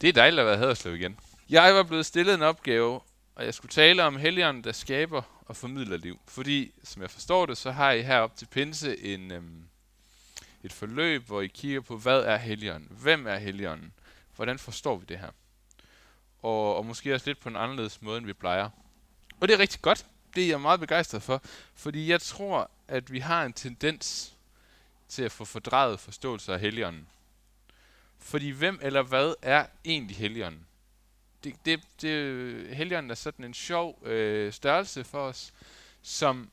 Det er dejligt at være Haderslev igen. Jeg var blevet stillet en opgave, og jeg skulle tale om helgeren, der skaber og formidler liv. Fordi, som jeg forstår det, så har I herop til Pinse en, øhm, et forløb, hvor I kigger på, hvad er helgeren? Hvem er helgeren? Hvordan forstår vi det her? Og, og måske også lidt på en anderledes måde, end vi plejer. Og det er rigtig godt. Det er jeg meget begejstret for. Fordi jeg tror, at vi har en tendens til at få fordrejet forståelse af helgeren. Fordi hvem eller hvad er egentlig helligånden? Det, det, det, helligånden er sådan en sjov øh, størrelse for os, som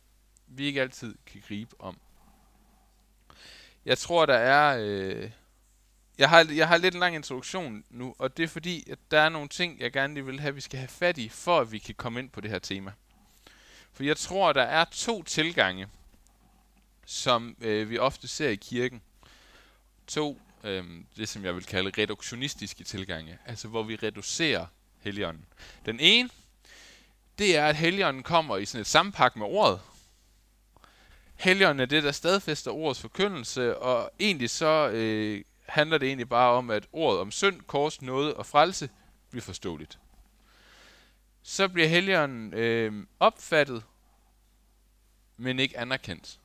vi ikke altid kan gribe om. Jeg tror, der er... Øh, jeg, har, jeg har lidt en lang introduktion nu, og det er fordi, at der er nogle ting, jeg gerne lige vil have, vi skal have fat i, for at vi kan komme ind på det her tema. For jeg tror, der er to tilgange, som øh, vi ofte ser i kirken. To, øh, det som jeg vil kalde reduktionistiske tilgange, altså hvor vi reducerer Helligånden. Den ene, det er, at Helligånden kommer i sådan et sammenpak med ordet. Helligånden er det, der stadfæster ordets forkyndelse, og egentlig så øh, handler det egentlig bare om, at ordet om synd, kors, noget og frelse bliver forståeligt. Så bliver Helligånden øh, opfattet, men ikke anerkendt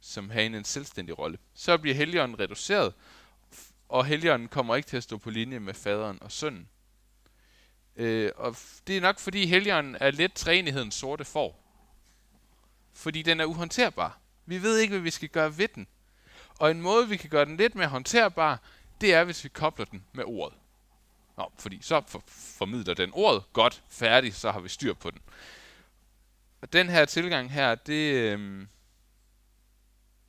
som have en selvstændig rolle. Så bliver Helligånden reduceret, og Helligånden kommer ikke til at stå på linje med faderen og sønnen. Øh, og det er nok fordi Helligånden er lidt træenighedens sorte for. Fordi den er uhåndterbar. Vi ved ikke, hvad vi skal gøre ved den. Og en måde, vi kan gøre den lidt mere håndterbar, det er, hvis vi kobler den med ordet. Nå, fordi så for, formidler den ordet godt, færdig, så har vi styr på den. Og den her tilgang her, det, øh,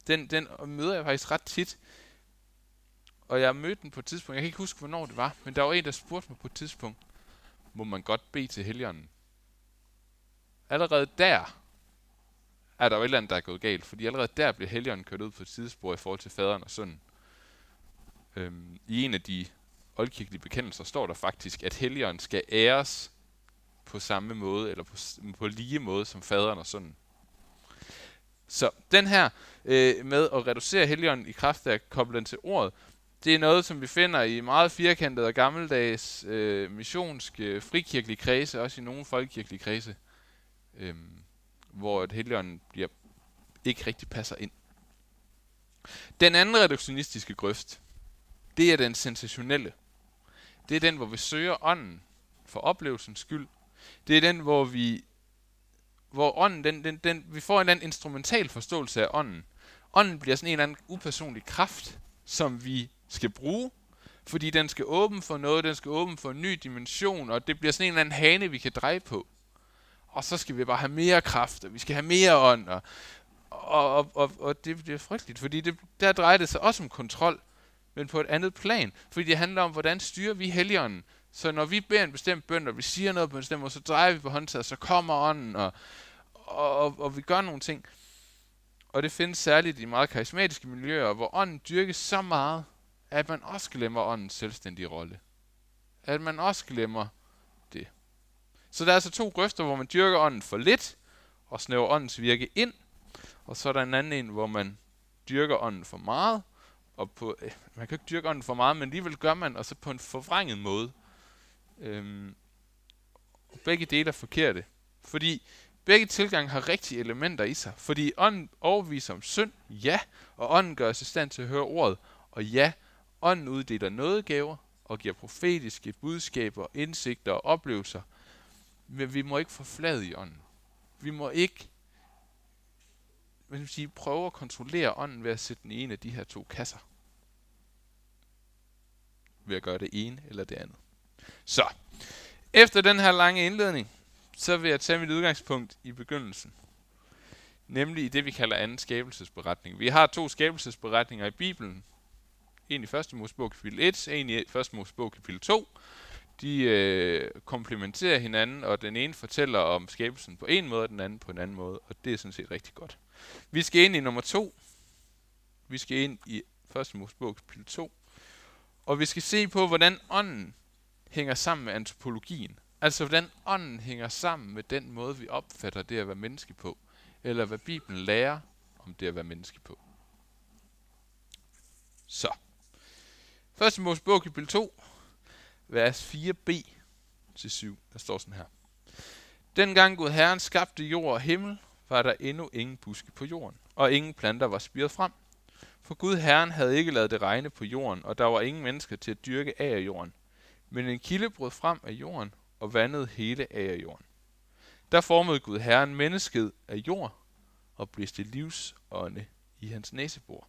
den, den møder jeg faktisk ret tit. Og jeg mødte den på et tidspunkt, jeg kan ikke huske, hvornår det var, men der var en, der spurgte mig på et tidspunkt, må man godt bede til helgenen? Allerede der er der jo et eller andet, der er gået galt, fordi allerede der blev helgenen kørt ud på et sidespor i forhold til faderen og sønnen. Øhm, I en af de oldkirkelige bekendelser står der faktisk, at helgenen skal æres på samme måde, eller på, på lige måde som faderen og sønnen. Så den her øh, med at reducere helligånden i kraft af at koble den til ordet, det er noget, som vi finder i meget firkantede og gammeldags øh, missionske, frikirkelige kredse, også i nogle folkekirkelige kredse, øh, hvor et helligånden bliver, ikke rigtig passer ind. Den anden reduktionistiske grøft, det er den sensationelle. Det er den, hvor vi søger ånden for oplevelsens skyld. Det er den, hvor vi hvor ånden, den, den, den, vi får en eller anden instrumental forståelse af ånden. Ånden bliver sådan en eller anden upersonlig kraft, som vi skal bruge, fordi den skal åbne for noget, den skal åbne for en ny dimension, og det bliver sådan en eller anden hane, vi kan dreje på. Og så skal vi bare have mere kraft, og vi skal have mere ånd, og, og, og, og, og det, bliver er frygteligt, fordi det, der drejer det sig også om kontrol, men på et andet plan, fordi det handler om, hvordan styrer vi helligånden, så når vi beder en bestemt bøn, og vi siger noget på en bestemt måde, så drejer vi på håndtaget, så kommer ånden, og, og, og, og vi gør nogle ting. Og det findes særligt i meget karismatiske miljøer, hvor ånden dyrkes så meget, at man også glemmer åndens selvstændige rolle. At man også glemmer det. Så der er altså to grøfter, hvor man dyrker ånden for lidt, og snæver åndens virke ind. Og så er der en anden en, hvor man dyrker ånden for meget, og på, øh, man kan ikke dyrke ånden for meget, men alligevel gør man, og så på en forvrænget måde. Øhm, begge dele er forkerte. Fordi begge tilgange har rigtige elementer i sig. Fordi ånden overviser om synd, ja, og ånden gør os i stand til at høre ordet, og ja, ånden uddeler nådegaver og giver profetiske budskaber, indsigter og oplevelser. Men vi må ikke forflade i ånden. Vi må ikke hvad sige, prøve at kontrollere ånden ved at sætte den i en af de her to kasser. Ved at gøre det ene eller det andet. Så, efter den her lange indledning, så vil jeg tage mit udgangspunkt i begyndelsen. Nemlig i det, vi kalder anden skabelsesberetning. Vi har to skabelsesberetninger i Bibelen. En i 1. Mosebog kapitel 1, en i 1. Mosebog kapitel 2. De øh, komplementerer hinanden, og den ene fortæller om skabelsen på en måde, og den anden på en anden måde, og det er sådan set rigtig godt. Vi skal ind i nummer 2. Vi skal ind i 1. Mosebog kapitel 2. Og vi skal se på, hvordan ånden hænger sammen med antropologien. Altså hvordan ånden hænger sammen med den måde, vi opfatter det at være menneske på. Eller hvad Bibelen lærer om det at være menneske på. Så. Første Mosebog, kapitel 2, vers 4b til 7. Der står sådan her. Dengang Gud Herren skabte jord og himmel, var der endnu ingen buske på jorden, og ingen planter var spiret frem. For Gud Herren havde ikke lavet det regne på jorden, og der var ingen mennesker til at dyrke af jorden. Men en kilde brød frem af jorden og vandede hele af jorden. Der formede Gud Herren mennesket af jord og blæste livsånde i hans næsebor,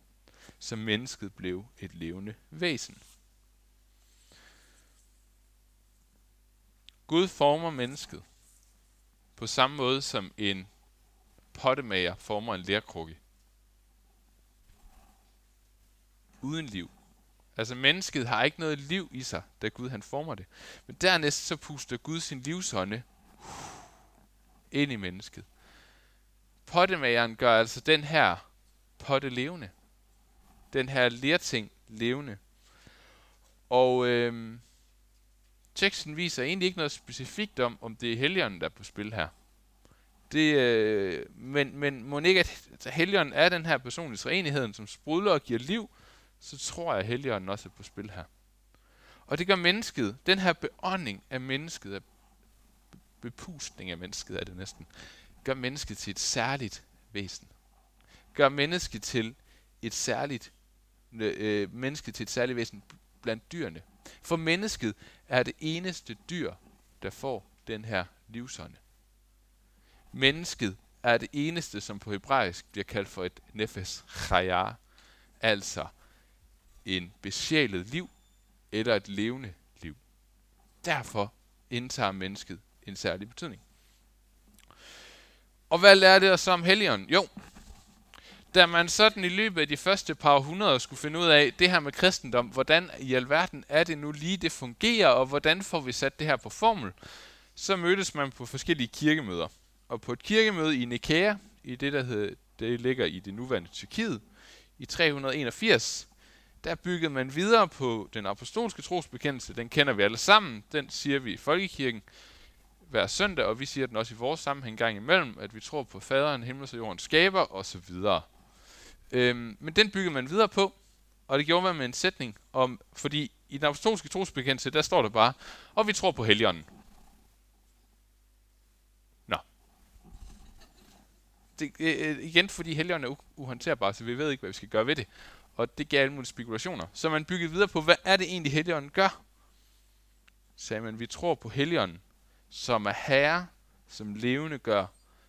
så mennesket blev et levende væsen. Gud former mennesket på samme måde som en pottemager former en lærkrukke. Uden liv. Altså mennesket har ikke noget liv i sig, da Gud han former det. Men dernæst så puster Gud sin livsånde ind i mennesket. Pottemageren gør altså den her potte levende. Den her lerting levende. Og øhm, teksten viser egentlig ikke noget specifikt om, om det er helgeren, der er på spil her. Det, øh, men, men må ikke, at helgeren er den her person i træenigheden, som sprudler og giver liv, så tror jeg, at Helligånden også er på spil her. Og det gør mennesket, den her beånding af mennesket, bepustning af mennesket er det næsten, gør mennesket til et særligt væsen. Gør mennesket til et særligt øh, øh menneske til et særligt væsen blandt dyrene. For mennesket er det eneste dyr, der får den her livsånde. Mennesket er det eneste, som på hebraisk bliver kaldt for et nefes chayar, altså en besjælet liv eller et levende liv. Derfor indtager mennesket en særlig betydning. Og hvad lærte det os om Helligånden? Jo, da man sådan i løbet af de første par hundreder skulle finde ud af det her med kristendom, hvordan i alverden er det nu lige, det fungerer, og hvordan får vi sat det her på formel, så mødtes man på forskellige kirkemøder. Og på et kirkemøde i Nikæa, i det der hedder, det ligger i det nuværende Tyrkiet, i 381, der byggede man videre på den apostolske trosbekendelse. Den kender vi alle sammen. Den siger vi i Folkekirken hver søndag, og vi siger den også i vores sammenhæng gang imellem, at vi tror på faderen, himmels og jordens skaber osv. Øhm, men den byggede man videre på, og det gjorde man med en sætning om, fordi i den apostolske trosbekendelse, der står der bare, og vi tror på Helligånden. Nå. Det, øh, øh igen, fordi Helligånden er uhåndterbar, så vi ved ikke, hvad vi skal gøre ved det. Og det gav alle mulige spekulationer. Så man byggede videre på, hvad er det egentlig Helligånden gør? Sagde man, vi tror på Helligånden, som er herre, som levende gør,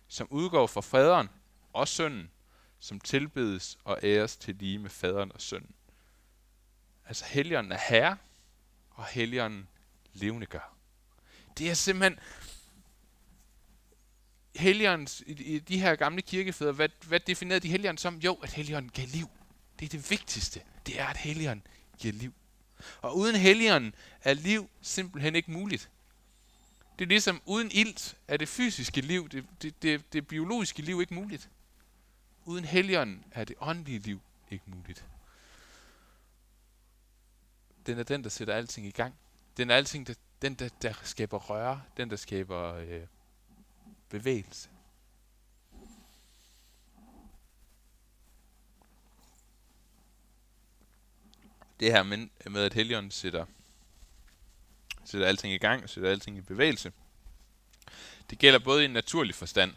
som udgår fra faderen og sønnen, som tilbedes og æres til lige med faderen og sønnen. Altså helligånden er herre, og helligånden levende gør. Det er simpelthen helligåndens, i, de her gamle kirkefædre, hvad, hvad definerede de helligånden som? Jo, at helligånden gav liv. Det er det vigtigste. Det er, at helligånden giver liv. Og uden helligånden er liv simpelthen ikke muligt. Det er ligesom, uden ilt er det fysiske liv, det, det, det, det biologiske liv ikke muligt. Uden helligånden er det åndelige liv ikke muligt. Den er den, der sætter alting i gang. Den er alting, der, den, der, der skaber røre. Den, der skaber øh, bevægelse. Det her med, med at Helion sætter, sætter alting i gang sætter alting i bevægelse, det gælder både i en naturlig forstand,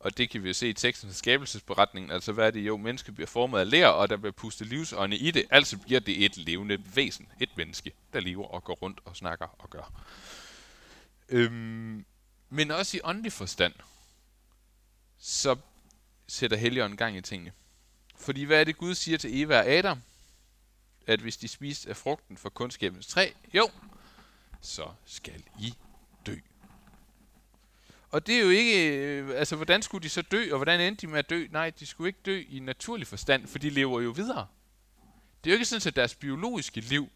og det kan vi jo se i tekstens skabelsesberetning. Altså hvad er det jo? Mennesket bliver formet af lær, og der bliver pustet livsånde i det. Altså bliver det et levende væsen. Et menneske, der lever og går rundt og snakker og gør. Øhm, men også i åndelig forstand, så sætter Helligånden gang i tingene. Fordi hvad er det Gud siger til Eva og Adam? At hvis de spiste af frugten for kundskabens træ, jo, så skal I dø. Og det er jo ikke, øh, altså hvordan skulle de så dø, og hvordan endte de med at dø? Nej, de skulle ikke dø i naturlig forstand, for de lever jo videre. Det er jo ikke sådan, at deres biologiske liv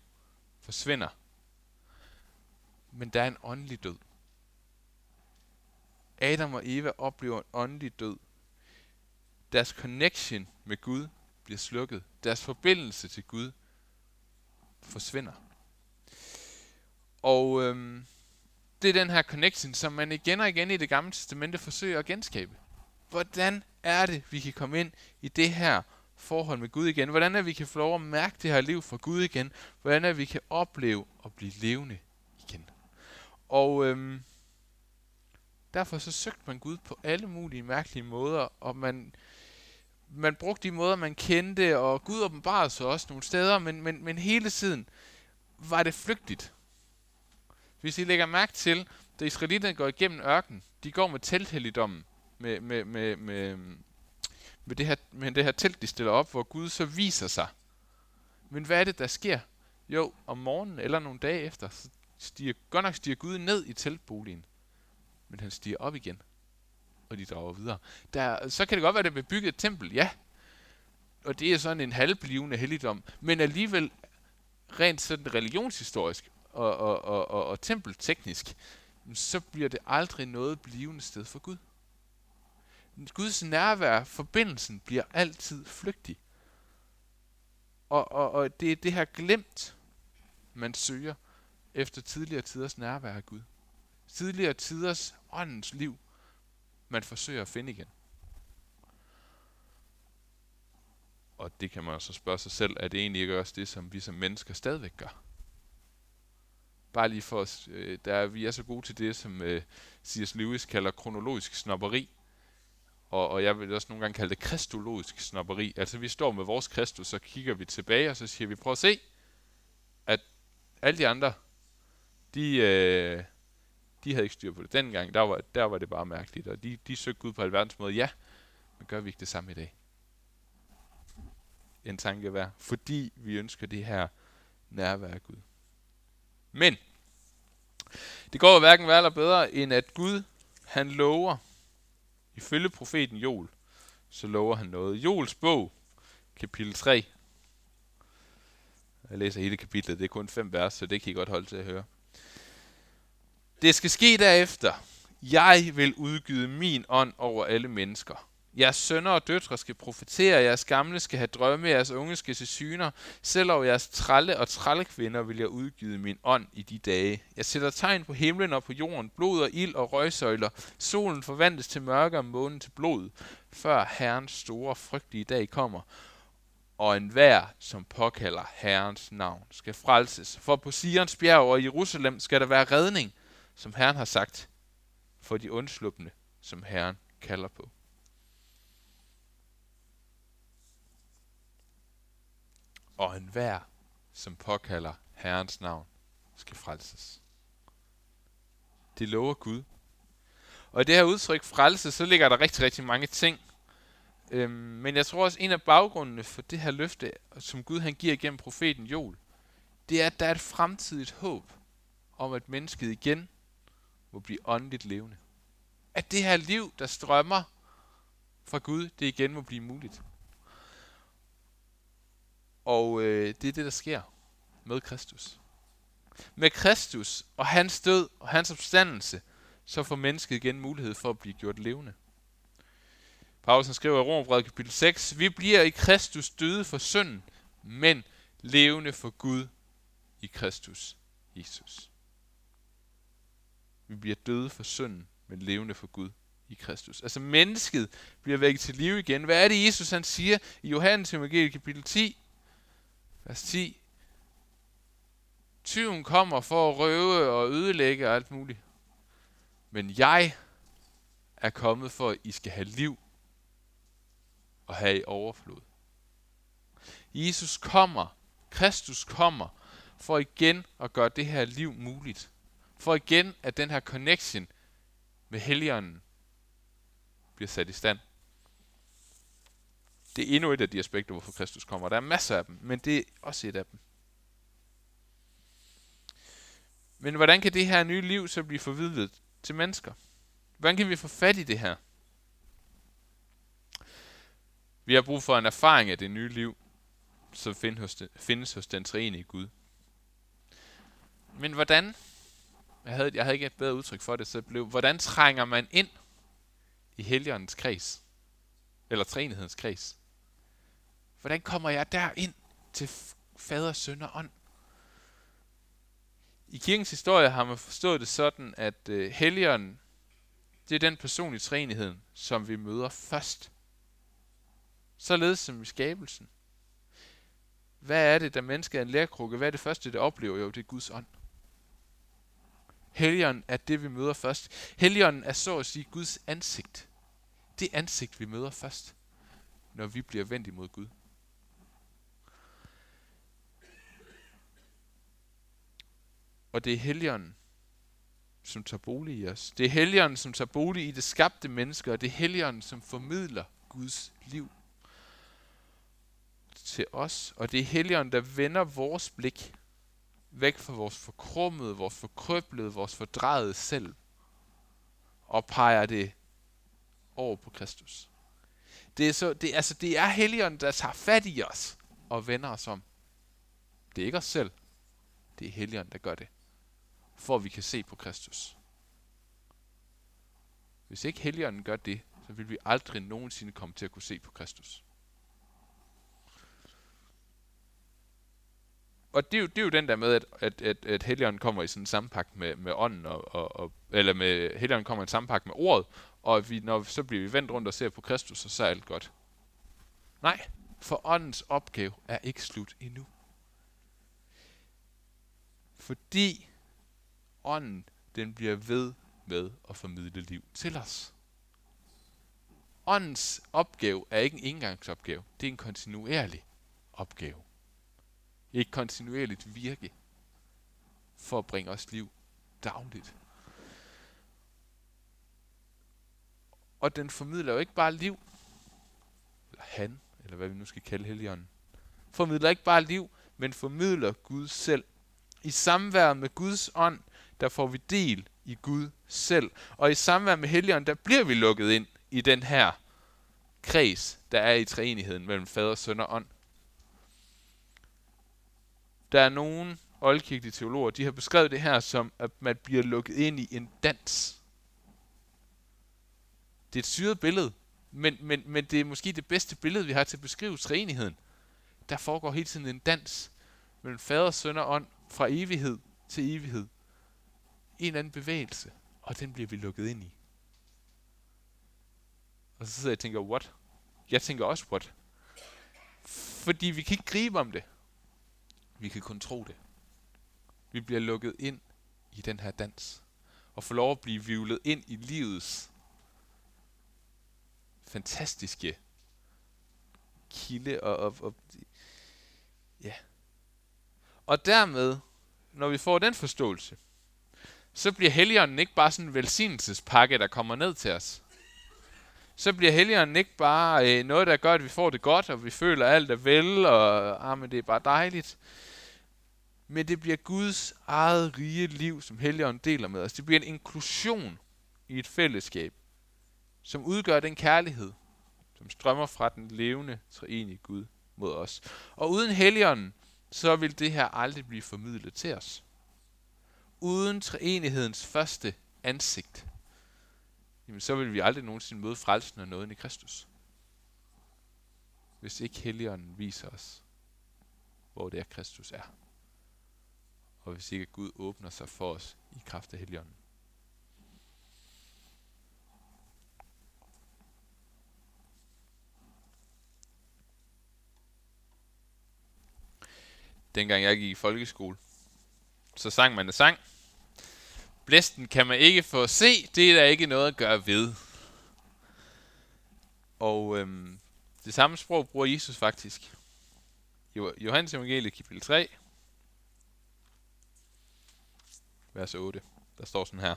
forsvinder. Men der er en åndelig død. Adam og Eva oplever en åndelig død. Deres connection med Gud bliver slukket. Deres forbindelse til Gud forsvinder. Og øhm, det er den her connection, som man igen og igen i det gamle testamente forsøger at genskabe. Hvordan er det, vi kan komme ind i det her forhold med Gud igen. Hvordan er vi kan få lov at mærke det her liv fra Gud igen. Hvordan er vi kan opleve at blive levende igen. Og øhm, derfor så søgte man Gud på alle mulige mærkelige måder, og man, man brugte de måder, man kendte, og Gud åbenbarede sig også nogle steder, men, men, men hele tiden var det flygtigt. Hvis I lægger mærke til, da israelitterne går igennem ørken, de går med telthelligdommen, med, med, med, med, med, det her, med det her telt, de stiller op, hvor Gud så viser sig. Men hvad er det, der sker? Jo, om morgenen eller nogle dage efter, så stiger, godt nok stiger Gud ned i teltboligen, men han stiger op igen, og de drager videre. Der, så kan det godt være, at det bliver bygget et tempel, ja, og det er sådan en halvblivende helligdom, men alligevel rent sådan religionshistorisk og, og, og, og, og tempelteknisk, så bliver det aldrig noget blivende sted for Gud. Guds nærvær, forbindelsen, bliver altid flygtig. Og, og, og det er det her glemt, man søger efter tidligere tiders nærvær af Gud. Tidligere tiders åndens liv, man forsøger at finde igen. Og det kan man så spørge sig selv, er det egentlig ikke også det, som vi som mennesker stadigvæk gør? Bare lige for os, øh, der er, vi er så gode til det, som øh, C.S. Lewis kalder kronologisk snopperi. Og, og jeg vil også nogle gange kalde det kristologisk snopperi. Altså vi står med vores Kristus, så kigger vi tilbage, og så siger vi, prøv at se, at alle de andre, de, øh, de havde ikke styr på det. Dengang, der var, der var det bare mærkeligt, og de, de søgte Gud på alverdens måde. Ja, men gør vi ikke det samme i dag? En tanke værd. Fordi vi ønsker det her nærvær af Gud. Men, det går jo hverken værre eller bedre, end at Gud, han lover, ifølge profeten Joel, så lover han noget. Joels bog, kapitel 3. Jeg læser hele kapitlet, det er kun fem vers, så det kan I godt holde til at høre. Det skal ske derefter. Jeg vil udgyde min ånd over alle mennesker. Jeres sønner og døtre skal profetere, jeres gamle skal have drømme, jeres unge skal se syner. Selv over jeres tralle og trallekvinder vil jeg udgive min ånd i de dage. Jeg sætter tegn på himlen og på jorden, blod og ild og røgsøjler. Solen forvandles til mørke og månen til blod, før Herrens store frygtelige dag kommer. Og enhver, som påkalder Herrens navn, skal frelses. For på Sions bjerg og Jerusalem skal der være redning, som Herren har sagt, for de undslupne, som Herren kalder på. og enhver, som påkalder Herrens navn, skal frelses. Det lover Gud. Og i det her udtryk frelse, så ligger der rigtig, rigtig mange ting. Øhm, men jeg tror også, en af baggrundene for det her løfte, som Gud han giver gennem profeten Joel, det er, at der er et fremtidigt håb om, at mennesket igen må blive åndeligt levende. At det her liv, der strømmer fra Gud, det igen må blive muligt. Og øh, det er det, der sker med Kristus. Med Kristus og hans død og hans opstandelse, så får mennesket igen mulighed for at blive gjort levende. Paulus skriver i Romerbrevet kapitel 6, Vi bliver i Kristus døde for synden, men levende for Gud i Kristus Jesus. Vi bliver døde for synden, men levende for Gud i Kristus. Altså mennesket bliver vækket til liv igen. Hvad er det, Jesus han siger i Johannes evangeliet kapitel 10? Vers 10. Tyven kommer for at røve og ødelægge og alt muligt. Men jeg er kommet for, at I skal have liv og have i overflod. Jesus kommer, Kristus kommer, for igen at gøre det her liv muligt. For igen, at den her connection med Helligånden bliver sat i stand. Det er endnu et af de aspekter, hvorfor Kristus kommer. Der er masser af dem, men det er også et af dem. Men hvordan kan det her nye liv så blive forvidlet til mennesker? Hvordan kan vi få fat i det her? Vi har brug for en erfaring af det nye liv, som findes hos den treenige Gud. Men hvordan? Jeg havde, jeg havde ikke et bedre udtryk for det, så det blev, hvordan trænger man ind i helgernes kreds? Eller treenighedens kreds? Hvordan kommer jeg der ind til fader, søn og ånd? I kirkens historie har man forstået det sådan, at øh, helligånden, det er den person i træenigheden, som vi møder først. således som i skabelsen. Hvad er det, der mennesket er en lærkrukke? Hvad er det første, det oplever? Jo, det er Guds ånd. Helligånden er det, vi møder først. Helligånden er så at sige Guds ansigt. Det ansigt, vi møder først, når vi bliver vendt imod Gud. Og det er Helligånden, som tager bolig i os. Det er Helligånden, som tager bolig i det skabte menneske, og det er Helligånden, som formidler Guds liv til os. Og det er Helligånden, der vender vores blik væk fra vores forkrummede, vores forkrøblede, vores fordrejede selv, og peger det over på Kristus. Det er, så, det, altså, det er Helligånden, der tager fat i os og vender os om. Det er ikke os selv. Det er Helligånden, der gør det for at vi kan se på Kristus. Hvis ikke Helligånden gør det, så vil vi aldrig nogensinde komme til at kunne se på Kristus. Og det er, jo, det er jo den der med, at, at, at, at Helligånden kommer i sådan en sammenpagt med, med ånden, og, og, og, eller med Helligånden kommer i en sammenpagt med ordet, og vi, når, så bliver vi vendt rundt og ser på Kristus, og så er alt godt. Nej, for åndens opgave er ikke slut endnu. Fordi ånden, den bliver ved med at formidle liv til os. Åndens opgave er ikke en engangsopgave, det er en kontinuerlig opgave. Et kontinuerligt virke for at bringe os liv dagligt. Og den formidler jo ikke bare liv, eller han, eller hvad vi nu skal kalde Helligånden. Formidler ikke bare liv, men formidler Gud selv. I samvær med Guds ånd der får vi del i Gud selv. Og i samvær med Helligånden, der bliver vi lukket ind i den her kreds, der er i treenigheden mellem fader, søn og ånd. Der er nogen oldkirkelige teologer, de har beskrevet det her som, at man bliver lukket ind i en dans. Det er et syret billede, men, men, men det er måske det bedste billede, vi har til at beskrive treenigheden. Der foregår hele tiden en dans mellem fader, søn og ånd fra evighed til evighed en eller anden bevægelse, og den bliver vi lukket ind i. Og så sidder jeg og tænker, what? Jeg tænker også, what? Fordi vi kan ikke gribe om det. Vi kan kun tro det. Vi bliver lukket ind i den her dans. Og får lov at blive vivlet ind i livets fantastiske kilde. Og, og, og, ja. og dermed, når vi får den forståelse, så bliver Helligånden ikke bare sådan en velsignelsespakke, der kommer ned til os. Så bliver Helligånden ikke bare øh, noget, der gør, at vi får det godt, og vi føler alt er vel, og ah, men det er bare dejligt. Men det bliver Guds eget rige liv, som Helligånden deler med os. Det bliver en inklusion i et fællesskab, som udgør den kærlighed, som strømmer fra den levende, treenige Gud mod os. Og uden Helligånden, så vil det her aldrig blive formidlet til os uden treenighedens første ansigt, jamen så vil vi aldrig nogensinde møde frelsen og nåden i Kristus. Hvis ikke Helligånden viser os, hvor det er, Kristus er. Og hvis ikke Gud åbner sig for os i kraft af Helligånden. Dengang jeg gik i folkeskole, så sang man en sang, Blæsten kan man ikke få se, det er der ikke noget at gøre ved. Og øhm, det samme sprog bruger Jesus faktisk. I Johannes evangeliet kapitel 3, vers 8. Der står sådan her.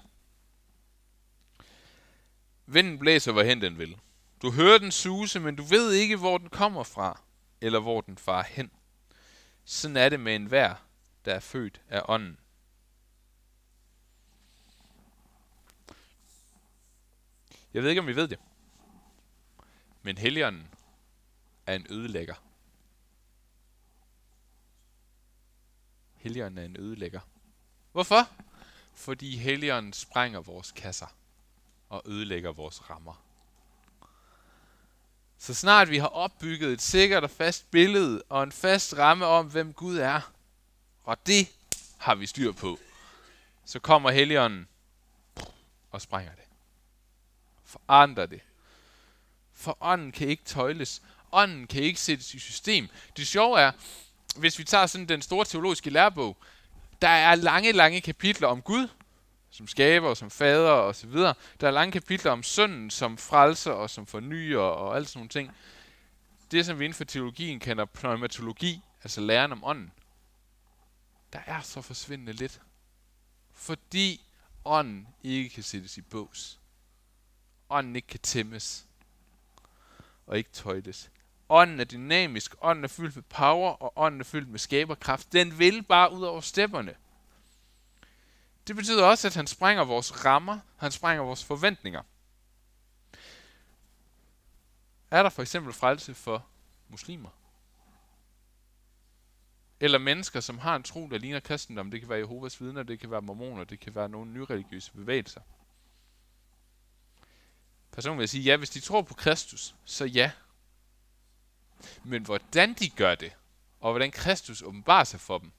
Vinden blæser, hvorhen den vil. Du hører den suse, men du ved ikke, hvor den kommer fra, eller hvor den far hen. Sådan er det med enhver, der er født af ånden. Jeg ved ikke, om I ved det. Men Helligånden er en ødelægger. Helligånden er en ødelægger. Hvorfor? Fordi Helligånden sprænger vores kasser og ødelægger vores rammer. Så snart vi har opbygget et sikkert og fast billede og en fast ramme om, hvem Gud er, og det har vi styr på, så kommer Helligånden og sprænger det forandrer det. For ånden kan ikke tøjles. ånden kan ikke sættes i system. Det sjove er, hvis vi tager sådan den store teologiske lærebog, der er lange, lange kapitler om Gud, som skaber, som fader og så videre. Der er lange kapitler om sønnen som frelser og som fornyer og alt sådan nogle ting. Det, som vi inden for teologien kender pneumatologi, altså læren om ånden, der er så forsvindende lidt. Fordi ånden ikke kan sættes i bås. Ånden ikke kan tæmmes. Og ikke tøjtes. Ånden er dynamisk, ånden er fyldt med power, og ånden er fyldt med skaberkraft. Den vil bare ud over stepperne. Det betyder også, at han sprænger vores rammer, han sprænger vores forventninger. Er der for eksempel frelse for muslimer? Eller mennesker, som har en tro, der ligner kristendom. Det kan være Jehovas vidner, det kan være mormoner, det kan være nogle nyreligiøse bevægelser. Personen vil sige, ja, hvis de tror på Kristus, så ja. Men hvordan de gør det, og hvordan Kristus åbenbarer sig for dem,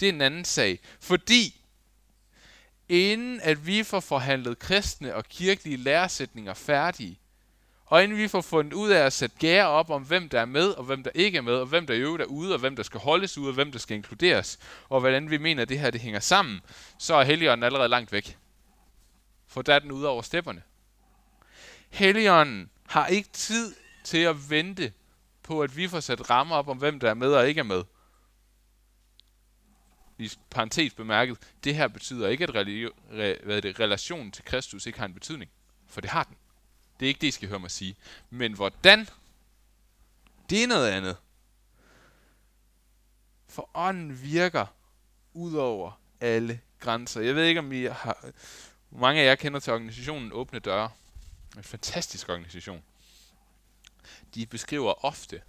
det er en anden sag. Fordi inden at vi får forhandlet kristne og kirkelige læresætninger færdige, og inden vi får fundet ud af at sætte gære op om, hvem der er med, og hvem der ikke er med, og hvem der i øvrigt er ude, og hvem der skal holdes ude, og hvem der skal inkluderes, og hvordan vi mener, at det her det hænger sammen, så er Helligånden allerede langt væk. For der er den ude over stepperne. Helligånden har ikke tid til at vente på, at vi får sat rammer op om, hvem der er med og ikke er med. I parentes bemærket, det her betyder ikke, at religi- re- hvad det, relationen til Kristus ikke har en betydning. For det har den. Det er ikke det, I skal høre mig sige. Men hvordan? Det er noget andet. For ånden virker ud over alle grænser. Jeg ved ikke, om I har... Mange af jer kender til organisationen Åbne Døre. En fantastisk organisation. De beskriver ofte,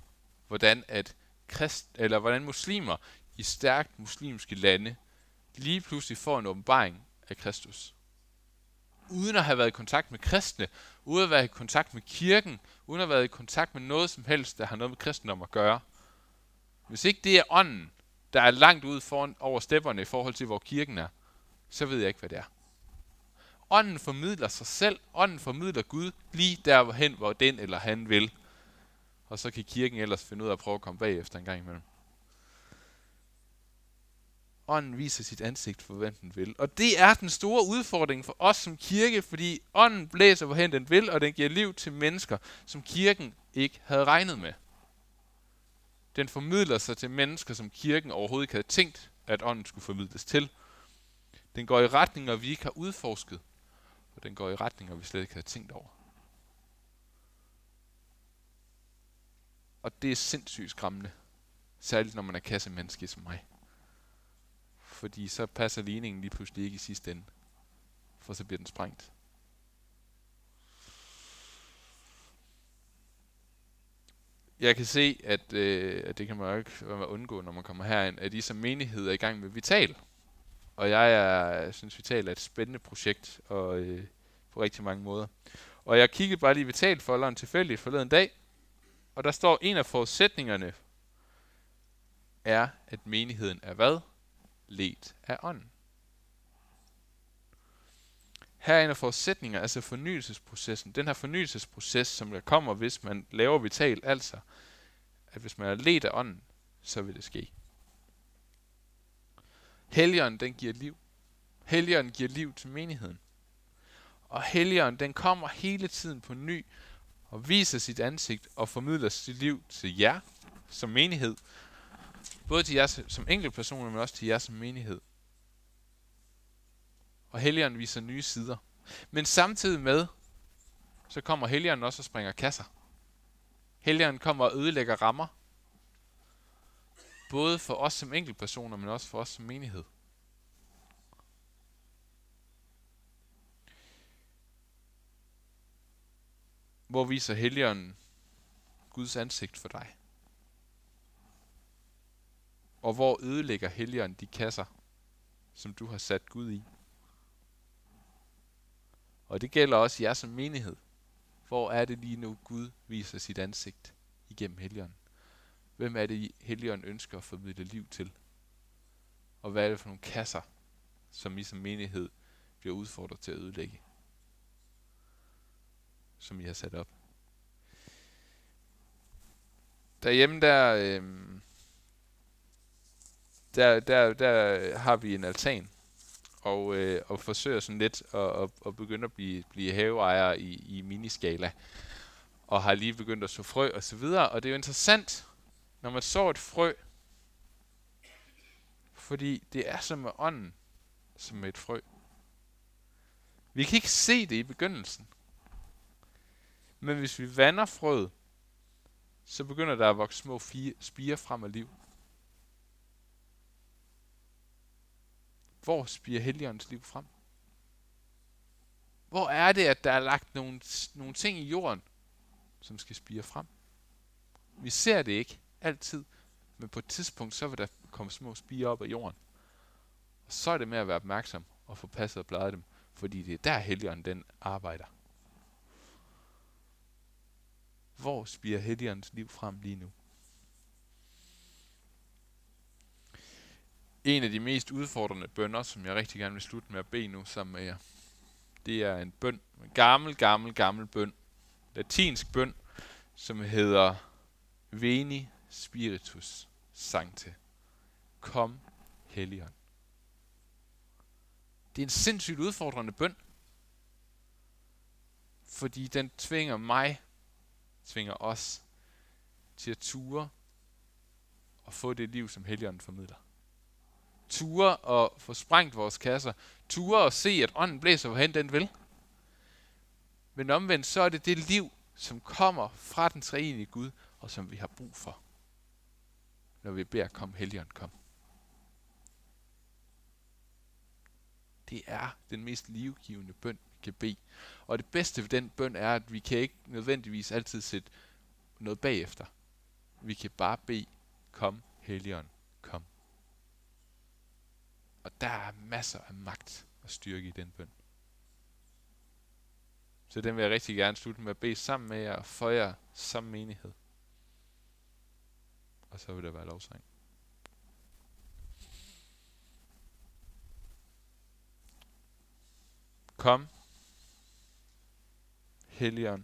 hvordan at krist, eller hvordan muslimer i stærkt muslimske lande lige pludselig får en åbenbaring af Kristus. Uden at have været i kontakt med kristne, uden at være i kontakt med kirken, uden at have været i kontakt med noget som helst, der har noget med kristendom at gøre. Hvis ikke det er ånden, der er langt ud foran, over stepperne i forhold til, hvor kirken er, så ved jeg ikke, hvad det er. Ånden formidler sig selv, ånden formidler Gud lige derhen, hvor den eller han vil. Og så kan kirken ellers finde ud af at prøve at komme bagefter en gang imellem. Ånden viser sit ansigt for, hvem den vil. Og det er den store udfordring for os som kirke, fordi ånden blæser, hvorhen den vil, og den giver liv til mennesker, som kirken ikke havde regnet med. Den formidler sig til mennesker, som kirken overhovedet ikke havde tænkt, at ånden skulle formidles til. Den går i retninger, vi ikke har udforsket, og den går i retninger, vi slet ikke havde tænkt over. Og det er sindssygt skræmmende. Særligt når man er kassemenneske som mig. Fordi så passer ligningen lige pludselig ikke i sidste ende. For så bliver den sprængt. Jeg kan se, at, øh, at det kan man jo ikke undgå, når man kommer herind, at I som menighed er i gang med Vital. Og jeg er, synes, Vital er et spændende projekt, og øh, på rigtig mange måder. Og jeg kiggede bare lige Vital-folderen tilfældigt forleden dag, og der står, en af forudsætningerne er, at menigheden er hvad? Let af ånden. Her er en af forudsætninger, altså fornyelsesprocessen. Den her fornyelsesproces, som der kommer, hvis man laver vital, altså, at hvis man er let af ånden, så vil det ske. Helligånden, den giver liv. Helligånden giver liv til menigheden. Og Helligånden, den kommer hele tiden på ny og viser sit ansigt og formidler sit liv til jer som menighed. Både til jer som enkeltpersoner, men også til jer som menighed. Og Helligånden viser nye sider. Men samtidig med, så kommer Helligånden også og springer kasser. Helligånden kommer og ødelægger rammer. Både for os som enkeltpersoner, men også for os som menighed. Hvor viser Helligånden Guds ansigt for dig? Og hvor ødelægger Helligånden de kasser, som du har sat Gud i? Og det gælder også jer som menighed. Hvor er det lige nu, Gud viser sit ansigt igennem Helligånden? Hvem er det, Helligånden ønsker at formidle liv til? Og hvad er det for nogle kasser, som I som menighed bliver udfordret til at ødelægge? Som I har sat op. derhjemme der, øh, der, der, der har vi en altan, og, øh, og forsøger sådan lidt at, at, at begynde at blive, blive haveejer i, i miniskala, og har lige begyndt at så frø og så videre, og det er jo interessant, når man så et frø, fordi det er som med ånden, som med et frø. Vi kan ikke se det i begyndelsen. Men hvis vi vander frøet, så begynder der at vokse små spire frem af liv. Hvor spiger Helligåndens liv frem? Hvor er det, at der er lagt nogle, nogle ting i jorden, som skal spire frem? Vi ser det ikke altid, men på et tidspunkt, så vil der komme små spire op af jorden. Og så er det med at være opmærksom og få passet og plejet dem, fordi det er der Helligånden den arbejder. Hvor spiger Helligåndens liv frem lige nu? En af de mest udfordrende bønder, som jeg rigtig gerne vil slutte med at bede nu sammen med jer, det er en bøn, en gammel, gammel, gammel bøn, latinsk bøn, som hedder Veni Spiritus Sancte. Kom, Helligånd. Det er en sindssygt udfordrende bøn, fordi den tvinger mig, tvinger os til at ture og få det liv, som Helligånden formidler ture og få sprængt vores kasser, ture og se, at ånden blæser, hvorhen den vil. Men omvendt, så er det det liv, som kommer fra den treenige Gud, og som vi har brug for, når vi beder, kom Helligånden, kom. Det er den mest livgivende bøn, kan bede. Og det bedste ved den bøn er, at vi kan ikke nødvendigvis altid sætte noget bagefter. Vi kan bare bede, kom Helligånd, kom. Og der er masser af magt og styrke i den bøn. Så den vil jeg rigtig gerne slutte med at bede sammen med jer og for jer som menighed. Og så vil der være lovsang. Kom, Helligånd.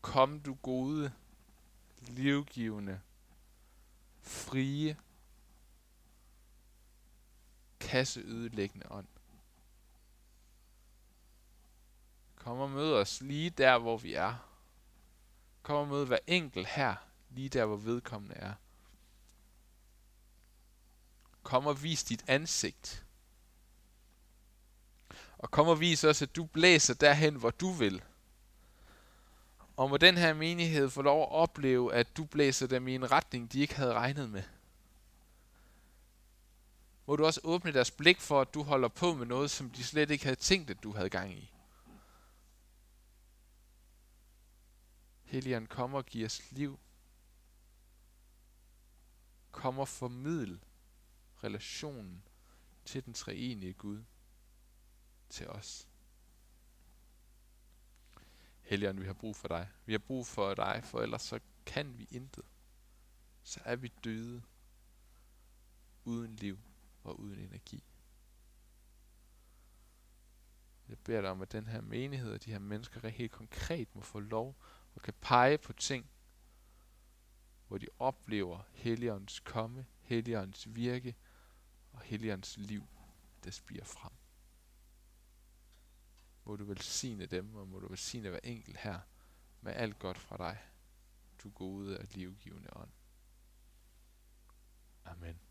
Kom du gode, livgivende frie, kasseødelæggende ånd. Kom og mød os lige der, hvor vi er. Kom og mød hver enkelt her, lige der, hvor vedkommende er. Kom og vis dit ansigt. Og kom og vis os, at du blæser derhen, hvor du vil. Og må den her menighed få lov at opleve, at du blæser dem i en retning, de ikke havde regnet med. Må du også åbne deres blik for, at du holder på med noget, som de slet ikke havde tænkt, at du havde gang i. Helligånd, kom og giv os liv. Kom og formidl relationen til den treenige Gud til os. Helligånd, vi har brug for dig. Vi har brug for dig, for ellers så kan vi intet. Så er vi døde, uden liv og uden energi. Jeg beder dig om, at den her menighed og de her mennesker helt konkret må få lov og kan pege på ting, hvor de oplever Helligåndens komme, Helligåndens virke og Helligåndens liv, der spiger frem må du velsigne dem, og må du velsigne hver enkelt her med alt godt fra dig, du gode og livgivende ånd. Amen.